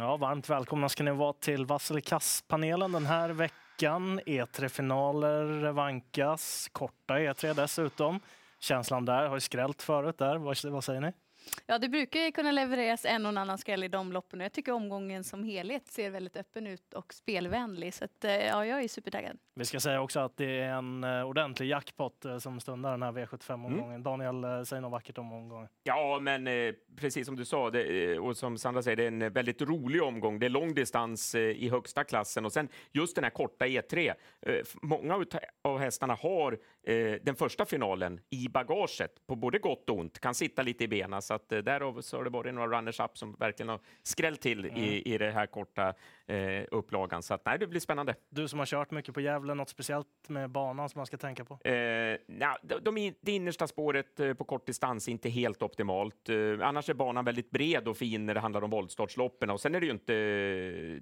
Ja, varmt välkomna ska ni vara till Vasselkass-panelen den här veckan. E3-finaler vankas, korta E3 dessutom. Känslan där har ju skrällt förut där. Vad, vad säger ni? Ja, det brukar ju kunna levereras en och annan skräll i de loppen. Jag tycker omgången som helhet ser väldigt öppen ut och spelvänlig. Så att, eh, ja, jag är supertaggad. Vi ska säga också att det är en uh, ordentlig jackpot uh, som stundar den här V75-omgången. Mm. Daniel, säg något vackert om omgången. Ja, men eh, precis som du sa det, och som Sandra säger, det är en väldigt rolig omgång. Det är långdistans i högsta klassen och sen just den här korta E3. många av hästarna har den första finalen i bagaget på både gott och ont, kan sitta lite i benen. Så att därav så har det varit några runners-up som verkligen har skrällt till mm. i, i det här korta eh, upplagan. Så att, nej, det blir spännande. Du som har kört mycket på Gävle, något speciellt med banan som man ska tänka på? Eh, na, de, de, det innersta spåret eh, på kort distans är inte helt optimalt. Eh, annars är banan väldigt bred och fin när det handlar om voltstartsloppen. Och sen är det ju inte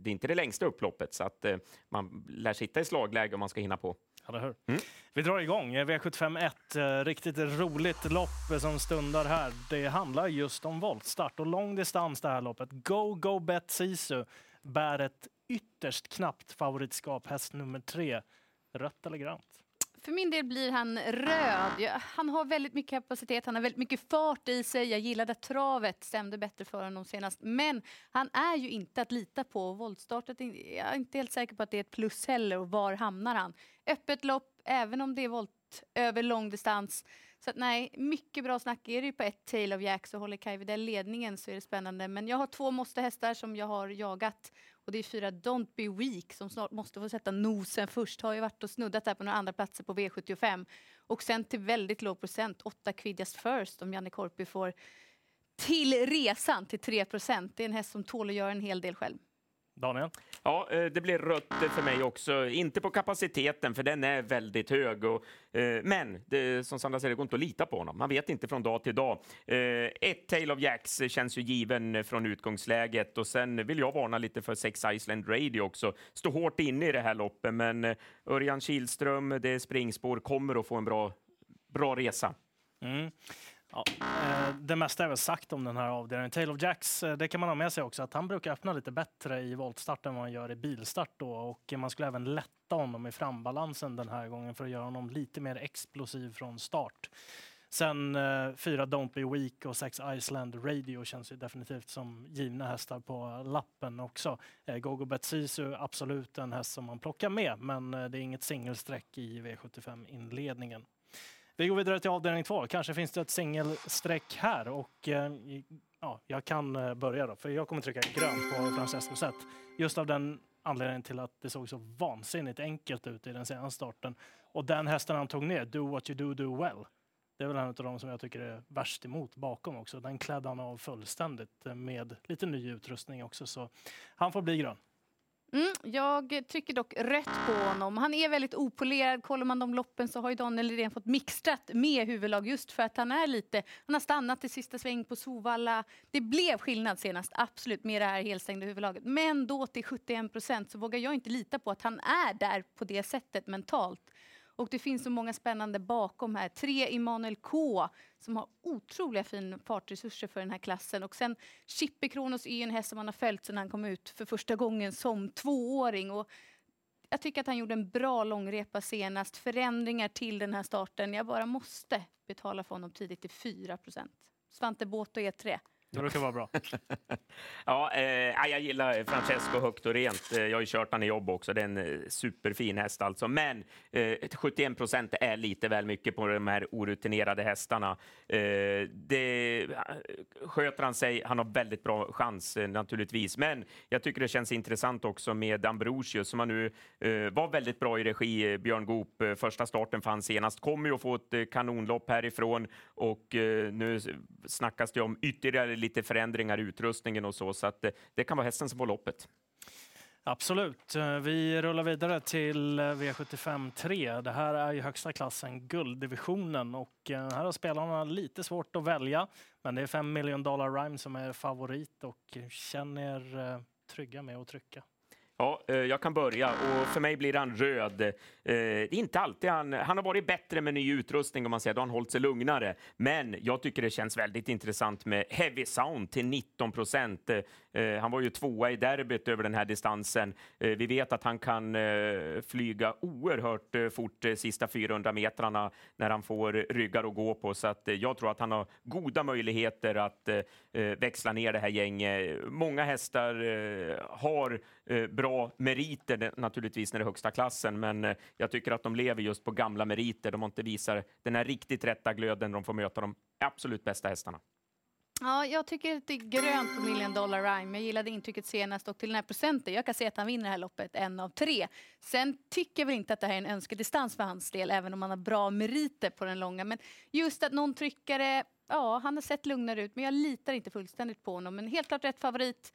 det, är inte det längsta upploppet, så att eh, man lär sitta i slagläge om man ska hinna på. Eller hur? Mm. Vi drar igång. V751, eh, riktigt roligt lopp som stundar här. Det handlar just om voltstart och lång distans det här loppet. Go, go, bet Sisu bär ett ytterst knappt favoritskap, häst nummer tre. Rött eller grönt? För min del blir han röd. Han har väldigt mycket kapacitet, han har väldigt mycket fart i sig. Jag gillade att travet stämde bättre för honom senast. Men han är ju inte att lita på. Voltstartet, jag är inte helt säker på att det är ett plus heller. Och var hamnar han? Öppet lopp, även om det är volt över långdistans. Så att, nej, mycket bra snack. Är det ju på ett tail of Jack så håller Kai Widell ledningen så är det spännande. Men jag har två måste-hästar som jag har jagat. Och det är fyra Don't Be Weak som snart måste få sätta nosen först. Har ju varit och snuddat där på några andra platser på V75. Och sen till väldigt låg procent, åtta kvidjas First om Janne Korpi får till resan till 3 procent. Det är en häst som tål att göra en hel del själv. Daniel? Ja, eh, det blir rött för mig också. Inte på kapaciteten, för den är väldigt hög. Och, eh, men det, som Sandra säger, det går inte att lita på honom. Man vet inte från dag till dag. Eh, ett Tale of Jacks känns ju given från utgångsläget och sen vill jag varna lite för Sex Iceland Radio också. Står hårt inne i det här loppet, men Örjan Kihlström, det är springspår, kommer att få en bra, bra resa. Mm. Ja, eh, det mesta är väl sagt om den här avdelningen. Taylor of Jacks, eh, det kan man ha med sig också, att han brukar öppna lite bättre i voltstart än vad han gör i bilstart då. Och man skulle även lätta honom i frambalansen den här gången för att göra honom lite mer explosiv från start. Sen eh, fyra Don't Be Weak och sex Iceland Radio känns ju definitivt som givna hästar på lappen också. Eh, Gogo Betsisu, absolut en häst som man plockar med, men eh, det är inget singelsträck i V75-inledningen. Vi går vidare till avdelning två. Kanske finns det ett singelstreck här och eh, ja, jag kan eh, börja då, för jag kommer trycka grönt på Francesco Zet. Just av den anledningen till att det såg så vansinnigt enkelt ut i den senaste starten. Och den hästen han tog ner, Do What You Do Do Well, det är väl en av de som jag tycker är värst emot bakom också. Den klädde han av fullständigt eh, med lite ny utrustning också, så han får bli grön. Mm, jag trycker dock rött på honom. Han är väldigt opolerad. Kollar man de loppen så har ju Daniel redan fått mixtrat med huvudlag just för att han är lite... Han har stannat i sista sväng på Sovalla. Det blev skillnad senast, absolut, med det här helstängda huvudlaget. Men då till 71 procent så vågar jag inte lita på att han är där på det sättet mentalt. Och det finns så många spännande bakom här. Tre Immanuel K som har otroliga fina fartresurser för den här klassen. Och sen Chippe Kronos är en häst som man har följt sedan han kom ut för första gången som tvååring. Och jag tycker att han gjorde en bra långrepa senast. Förändringar till den här starten. Jag bara måste betala för honom tidigt till 4% Svante Båt och E3. Det brukar vara bra. ja, eh, jag gillar Francesco högt och rent. Eh, jag har ju kört han i jobb också. Det är en eh, superfin häst alltså. Men eh, 71 procent är lite väl mycket på de här orutinerade hästarna. Eh, det, eh, sköter han sig, han har väldigt bra chans eh, naturligtvis. Men jag tycker det känns intressant också med Ambrosius som han nu eh, var väldigt bra i regi, Björn Goop. Första starten fanns senast. Kommer ju att få ett kanonlopp härifrån och nu snackas det om ytterligare lite förändringar i utrustningen och så, så att det, det kan vara hästen som får loppet. Absolut. Eh, vi rullar vidare till eh, V75 3. Det här är ju högsta klassen, gulddivisionen och eh, här har spelarna lite svårt att välja. Men det är 5 miljoner dollar rhyme som är favorit och känner er trygga med att trycka. Ja, eh, jag kan börja och för mig blir han röd. Eh, det är inte alltid han, han har varit bättre med ny utrustning om man säger, då har han hållit sig lugnare. Men jag tycker det känns väldigt intressant med Heavy Sound till 19 procent. Eh, eh, han var ju tvåa i derbyt över den här distansen. Eh, vi vet att han kan flyga oerhört fort de sista 400 metrarna när han får ryggar att gå på, så att jag tror att han har goda möjligheter att växla ner det här gänget. Många hästar har Eh, bra meriter naturligtvis när det är högsta klassen, men eh, jag tycker att de lever just på gamla meriter. De har inte visat den här riktigt rätta glöden när de får möta de absolut bästa hästarna. Ja, jag tycker att det är grönt på Million Dollar Rhyme. Jag gillade intrycket senast och till den här procenten. Jag kan se att han vinner det här loppet en av tre. Sen tycker jag väl inte att det här är en önskedistans för hans del, även om han har bra meriter på den långa. Men just att någon tryckare, ja, han har sett lugnare ut, men jag litar inte fullständigt på honom. Men helt klart rätt favorit.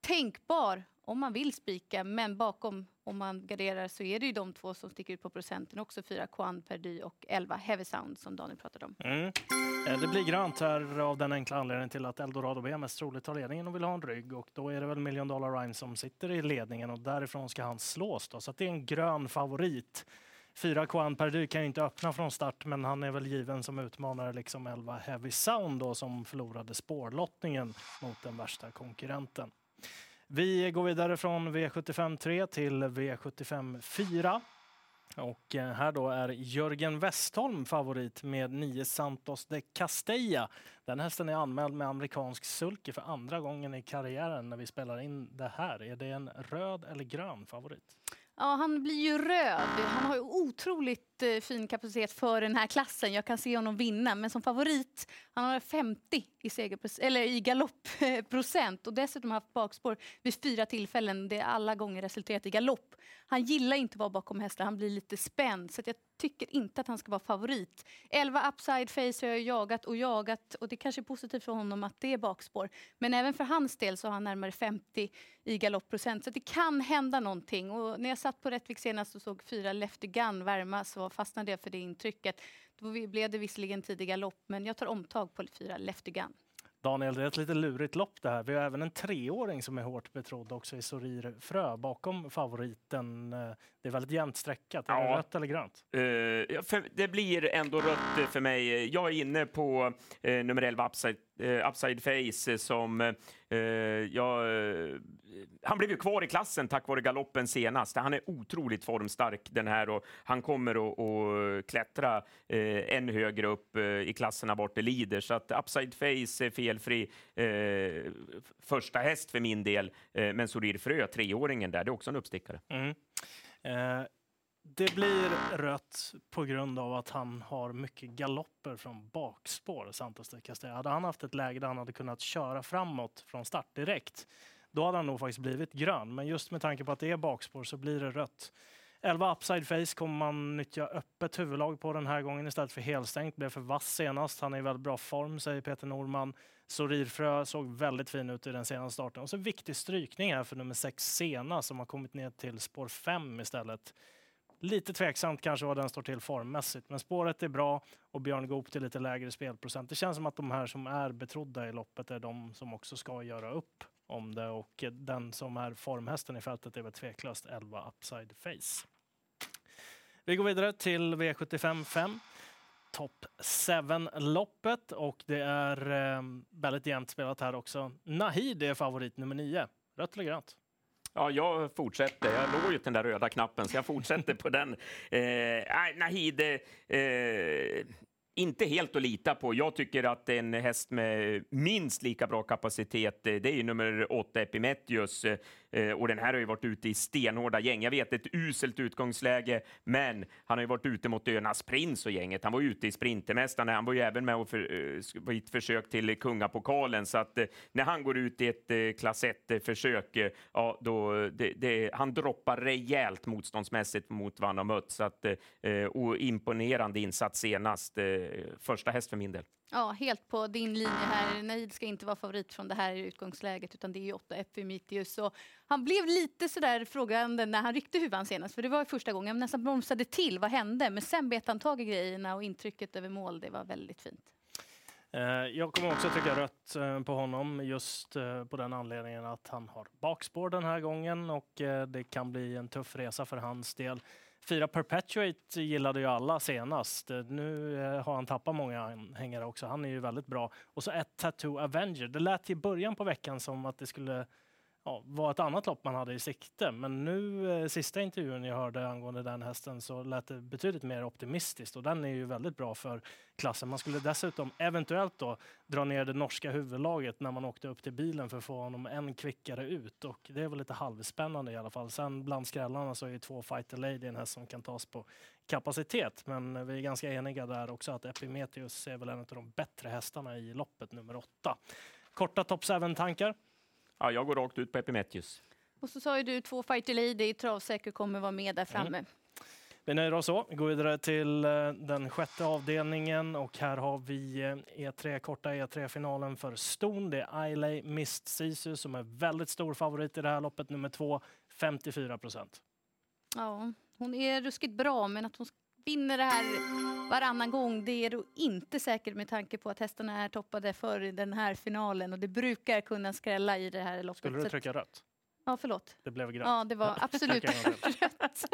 Tänkbar om man vill spika, men bakom, om man garderar, så är det ju de två som sticker ut på procenten också. Fyra Quan Perdy och 11 Heavy Sound som Daniel pratade om. Mm. Eh, det blir grönt här av den enkla anledningen till att Eldorado B mest troligt tar ledningen och vill ha en rygg och då är det väl Million Dollar Rhyme som sitter i ledningen och därifrån ska han slås då. Så det är en grön favorit. Fyra Quan Perdy kan ju inte öppna från start men han är väl given som utmanare liksom 11 Heavy Sound då som förlorade spårlottningen mot den värsta konkurrenten. Vi går vidare från V75 3 till V75 4. Och eh, här då är Jörgen Westholm favorit med 9 Santos de Castella. Den hästen är anmäld med amerikansk sulke för andra gången i karriären när vi spelar in det här. Är det en röd eller grön favorit? Ja, han blir ju röd. Han har ju otroligt eh, fin kapacitet för den här klassen. Jag kan se honom vinna, men som favorit, han har 50 i, eller i galoppprocent och dessutom haft bakspår vid fyra tillfällen. Det är alla gånger resulterat i galopp. Han gillar inte att vara bakom hästar, han blir lite spänd. Så jag tycker inte att han ska vara favorit. 11 upside face har jag jagat och jagat och det kanske är positivt för honom att det är bakspår. Men även för hans del så har han närmare 50 i galoppprocent. Så det kan hända någonting. Och när jag satt på Rättvik senast och såg fyra Lefty Gun värma så fastnade jag för det intrycket. Då blev det visserligen tidig galopp men jag tar omtag på fyra Lefty Gun. Daniel, det är ett lite lurigt lopp det här. Vi har även en treåring som är hårt betrodd också i Sorir Frö bakom favoriten. Eh, det är väldigt jämnt sträckat. Är ja. det rött eller grönt? Uh, det blir ändå rött för mig. Jag är inne på uh, nummer 11 Upside, eh, upside Face eh, som eh, eh, jag han blev ju kvar i klassen tack vare galoppen senast. Han är otroligt formstark den här och han kommer att, klättra eh, ännu högre upp eh, i klasserna bort det lider. Så att Upside Face är felfri eh, första häst för min del. Eh, men Sorir Frö, treåringen där, det är också en uppstickare. Mm. Det blir rött på grund av att han har mycket galopper från bakspår, Santos de Castella. Hade han haft ett läge där han hade kunnat köra framåt från start direkt då hade han nog faktiskt blivit grön. Men just med tanke på att det är bakspår så blir det rött. 11 upside face kommer man nyttja öppet huvudlag på den här gången istället för helstängt. Blev för vass senast. Han är i väldigt bra form, säger Peter Norman. Sorirfrö såg väldigt fin ut i den senaste starten. Och så viktig strykning här för nummer 6 Sena som har kommit ner till spår 5 istället. Lite tveksamt kanske vad den står till formmässigt, men spåret är bra och Björn Goop till lite lägre spelprocent. Det känns som att de här som är betrodda i loppet är de som också ska göra upp om det och den som är formhästen i fältet är väl tveklöst 11 Upside Face. Vi går vidare till V75 5. Top 7-loppet och det är eh, väldigt jämnt spelat här också. Nahid är favorit nummer 9. Rött eller grönt? Ja, jag fortsätter. Jag låg ju till den där röda knappen, så jag fortsätter på den. Eh, Nahid, eh, inte helt att lita på. Jag tycker att en häst med minst lika bra kapacitet, eh, det är nummer åtta Epimetheus. Eh, och den här har ju varit ute i stenhårda gäng. Jag vet, ett uselt utgångsläge, men han har ju varit ute mot Önas Prins och gänget. Han var ute i Sprintermästarna. Han var ju även med och för, uh, ett försök till kungapokalen, så att eh, när han går ut i ett eh, klass 1-försök, ja, då det, det, han droppar rejält motståndsmässigt mot vad han har mött. Så att, och imponerande insats senast. första häst för min del. Ja, helt på din linje här. Nahid ska inte vara favorit från det här utgångsläget utan det är ju 8 Epimetheus. Och han blev lite sådär frågande när han ryckte huvan senast för det var första gången. Han nästan bromsade till. Vad hände? Men sen bet han tag i grejerna och intrycket över mål, det var väldigt fint. Eh, jag kommer också trycka rött eh, på honom just eh, på den anledningen att han har bakspår den här gången och det kan bli en tuff resa för hans del. Fyra Perpetuate gillade ju alla senast. Nu eh, har han tappat många anhängare också. Han är ju väldigt bra. Och så ett Tattoo Avenger. Det lät i början på veckan som att det skulle ja, var ett annat lopp man hade i sikte. Men nu, eh, sista intervjun jag hörde angående den hästen, så lät det betydligt mer optimistiskt och den är ju väldigt bra för klassen. Man skulle dessutom eventuellt då dra ner det norska huvudlaget när man åkte upp till bilen för att få honom än kvickare ut och det är väl lite halvspännande i alla fall. Sen bland skrällarna så är ju två Fighter Lady en häst som kan tas på kapacitet, men vi är ganska eniga där också att Epimetheus är väl en av de bättre hästarna i loppet nummer åtta. Korta topp 7-tankar? Ja, jag går rakt ut på Epimetheus. Och så sa ju du två Fighter Lady, travsäker kommer vara med där framme. Mm. Vi nöjer oss så. Vi går vidare till eh, den sjätte avdelningen och här har vi E3, eh, e korta E3-finalen för ston. Det är Ailey Mist Sisu som är väldigt stor favorit i det här loppet, nummer två, 54 procent. Ja, hon är ruskigt bra, men att hon vinner det här varannan gång, det är då inte säkert med tanke på att hästarna är toppade för den här finalen och det brukar kunna skrälla i det här loppet. Skulle du trycka rött? Ja, förlåt. Det blev grönt. Ja, det var absolut rött.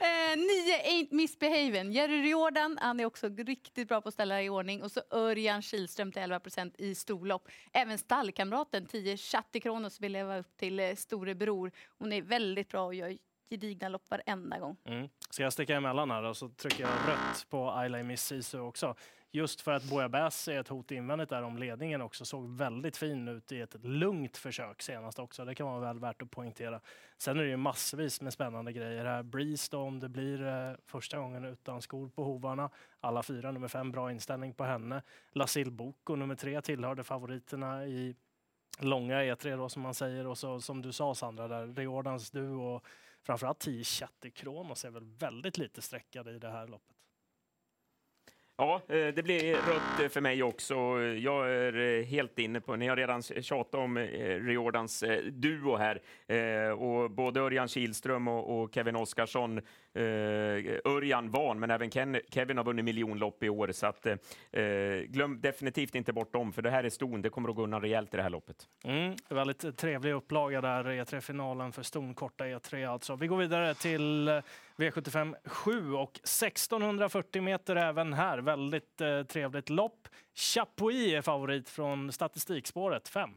eh, nio Ain't Misbehaven. Jerry Riordan, han är också riktigt bra på att ställa i ordning. Och så Örjan Kihlström till 11 procent i storlopp. Även stallkamraten 10 Chatti Kronos vill leva upp till eh, storebror. Hon är väldigt bra och gör gedigna lopp varenda gång. Mm. Ska jag sticka emellan här och så trycker jag rött på Islay Miss Sisu också. Just för att Boja Bass är ett hot invändigt där om ledningen också. Såg väldigt fin ut i ett lugnt försök senast också. Det kan vara väl värt att poängtera. Sen är det ju massvis med spännande grejer här. Breeze då, om det blir eh, första gången utan skor på hovarna. Alla fyra, nummer fem, bra inställning på henne. Lasil Boko, nummer tre, tillhörde favoriterna i långa E3 då som man säger. Och så som du sa Sandra, där Riordans duo framförallt 10 Chatti Kronos är väl väldigt lite sträckade i det här loppet. Ja, eh, det blir rött eh, för mig också. Jag är eh, helt inne på, ni har redan tjatat om Riordans duo här. Och både Örjan Kihlström och Kevin Oskarsson, Eh, Örjan van, men även Kevin har vunnit miljonlopp i år. Så att, eh, glöm definitivt inte bort dem, för det här är ston. Det kommer att gå undan rejält i det här loppet. Mm, väldigt trevlig upplaga där, E3-finalen för ston, korta E3 alltså. Vi går vidare till V75 7 och 1640 meter även här. Väldigt eh, trevligt lopp. Chapuis är favorit från statistikspåret 5.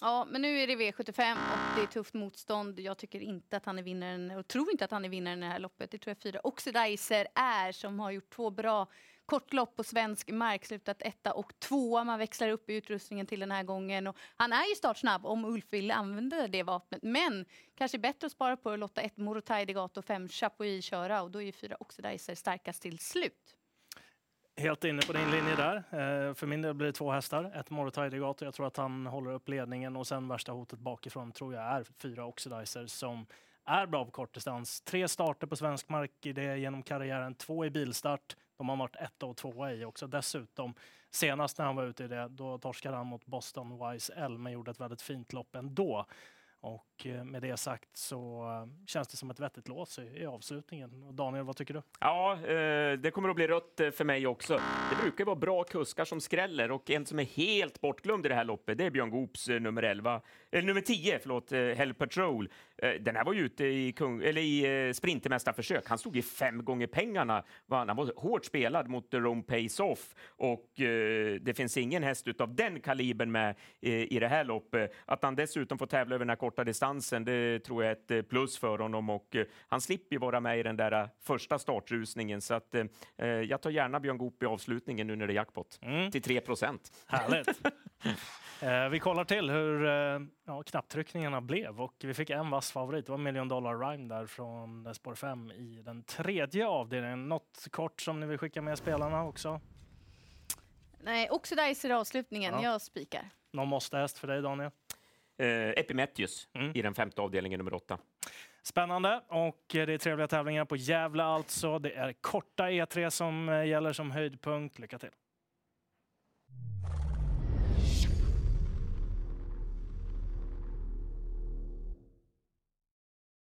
Ja, men nu är det V75 och det är tufft motstånd. Jag tycker inte att han är vinnaren och tror inte att han är vinnaren i det här loppet. Det tror jag fyra Oxidizer är som har gjort två bra kortlopp på svensk mark, slutat etta och tvåa. Man växlar upp i utrustningen till den här gången. Och han är ju startsnabb om Ulf vill använda det vapnet. Men kanske bättre att spara på att låta ett Morotai Degato och fem Chapuis köra och då är ju fyra Oxidizer starkast till slut. Helt inne på din linje där. Eh, för min del blir det två hästar. Ett Morotai Jag tror att han håller upp ledningen och sen värsta hotet bakifrån tror jag är fyra Oxidizer som är bra på kortdistans. Tre starter på svensk mark i det genom karriären, två i bilstart. De har varit etta och tvåa i också. Dessutom, senast när han var ute i det, då torskade han mot Boston Wise L, men gjorde ett väldigt fint lopp ändå. Och eh, med det sagt så eh, känns det som ett vettigt lås i avslutningen. Och Daniel, vad tycker du? Ja, eh, det kommer att bli rött för mig också. Det brukar vara bra kuskar som skräller och en som är helt bortglömd i det här loppet, det är Björn Goops nummer 11, eller nummer 10, förlåt, Hell Patrol. Den här var ju ute i, kung, eller i sprintermästarförsök. Han stod i fem gånger pengarna. Han var hårt spelad mot Rome Pace Off och det finns ingen häst av den kalibern med i det här loppet. Att han dessutom får tävla över den här korta distansen, det tror jag är ett eh, plus för honom och eh, han slipper ju vara med i den där eh, första startrusningen så att eh, jag tar gärna Björn Goop i avslutningen nu när det är jackpot mm. till 3 procent. Härligt. eh, vi kollar till hur eh, ja, knapptryckningarna blev och vi fick en vass favorit. Det var Million Dollar Rhyme där från spår 5 i den tredje avdelningen. Något kort som ni vill skicka med spelarna också? Nej, Oxidizer avslutningen. Ja. Jag spikar. Någon måste-häst för dig, Daniel? Eh, Epimetheus mm. i den femte avdelningen, nummer åtta. Spännande och det är trevliga tävlingar på Gävle alltså. Det är korta E3 som eh, gäller som höjdpunkt. Lycka till!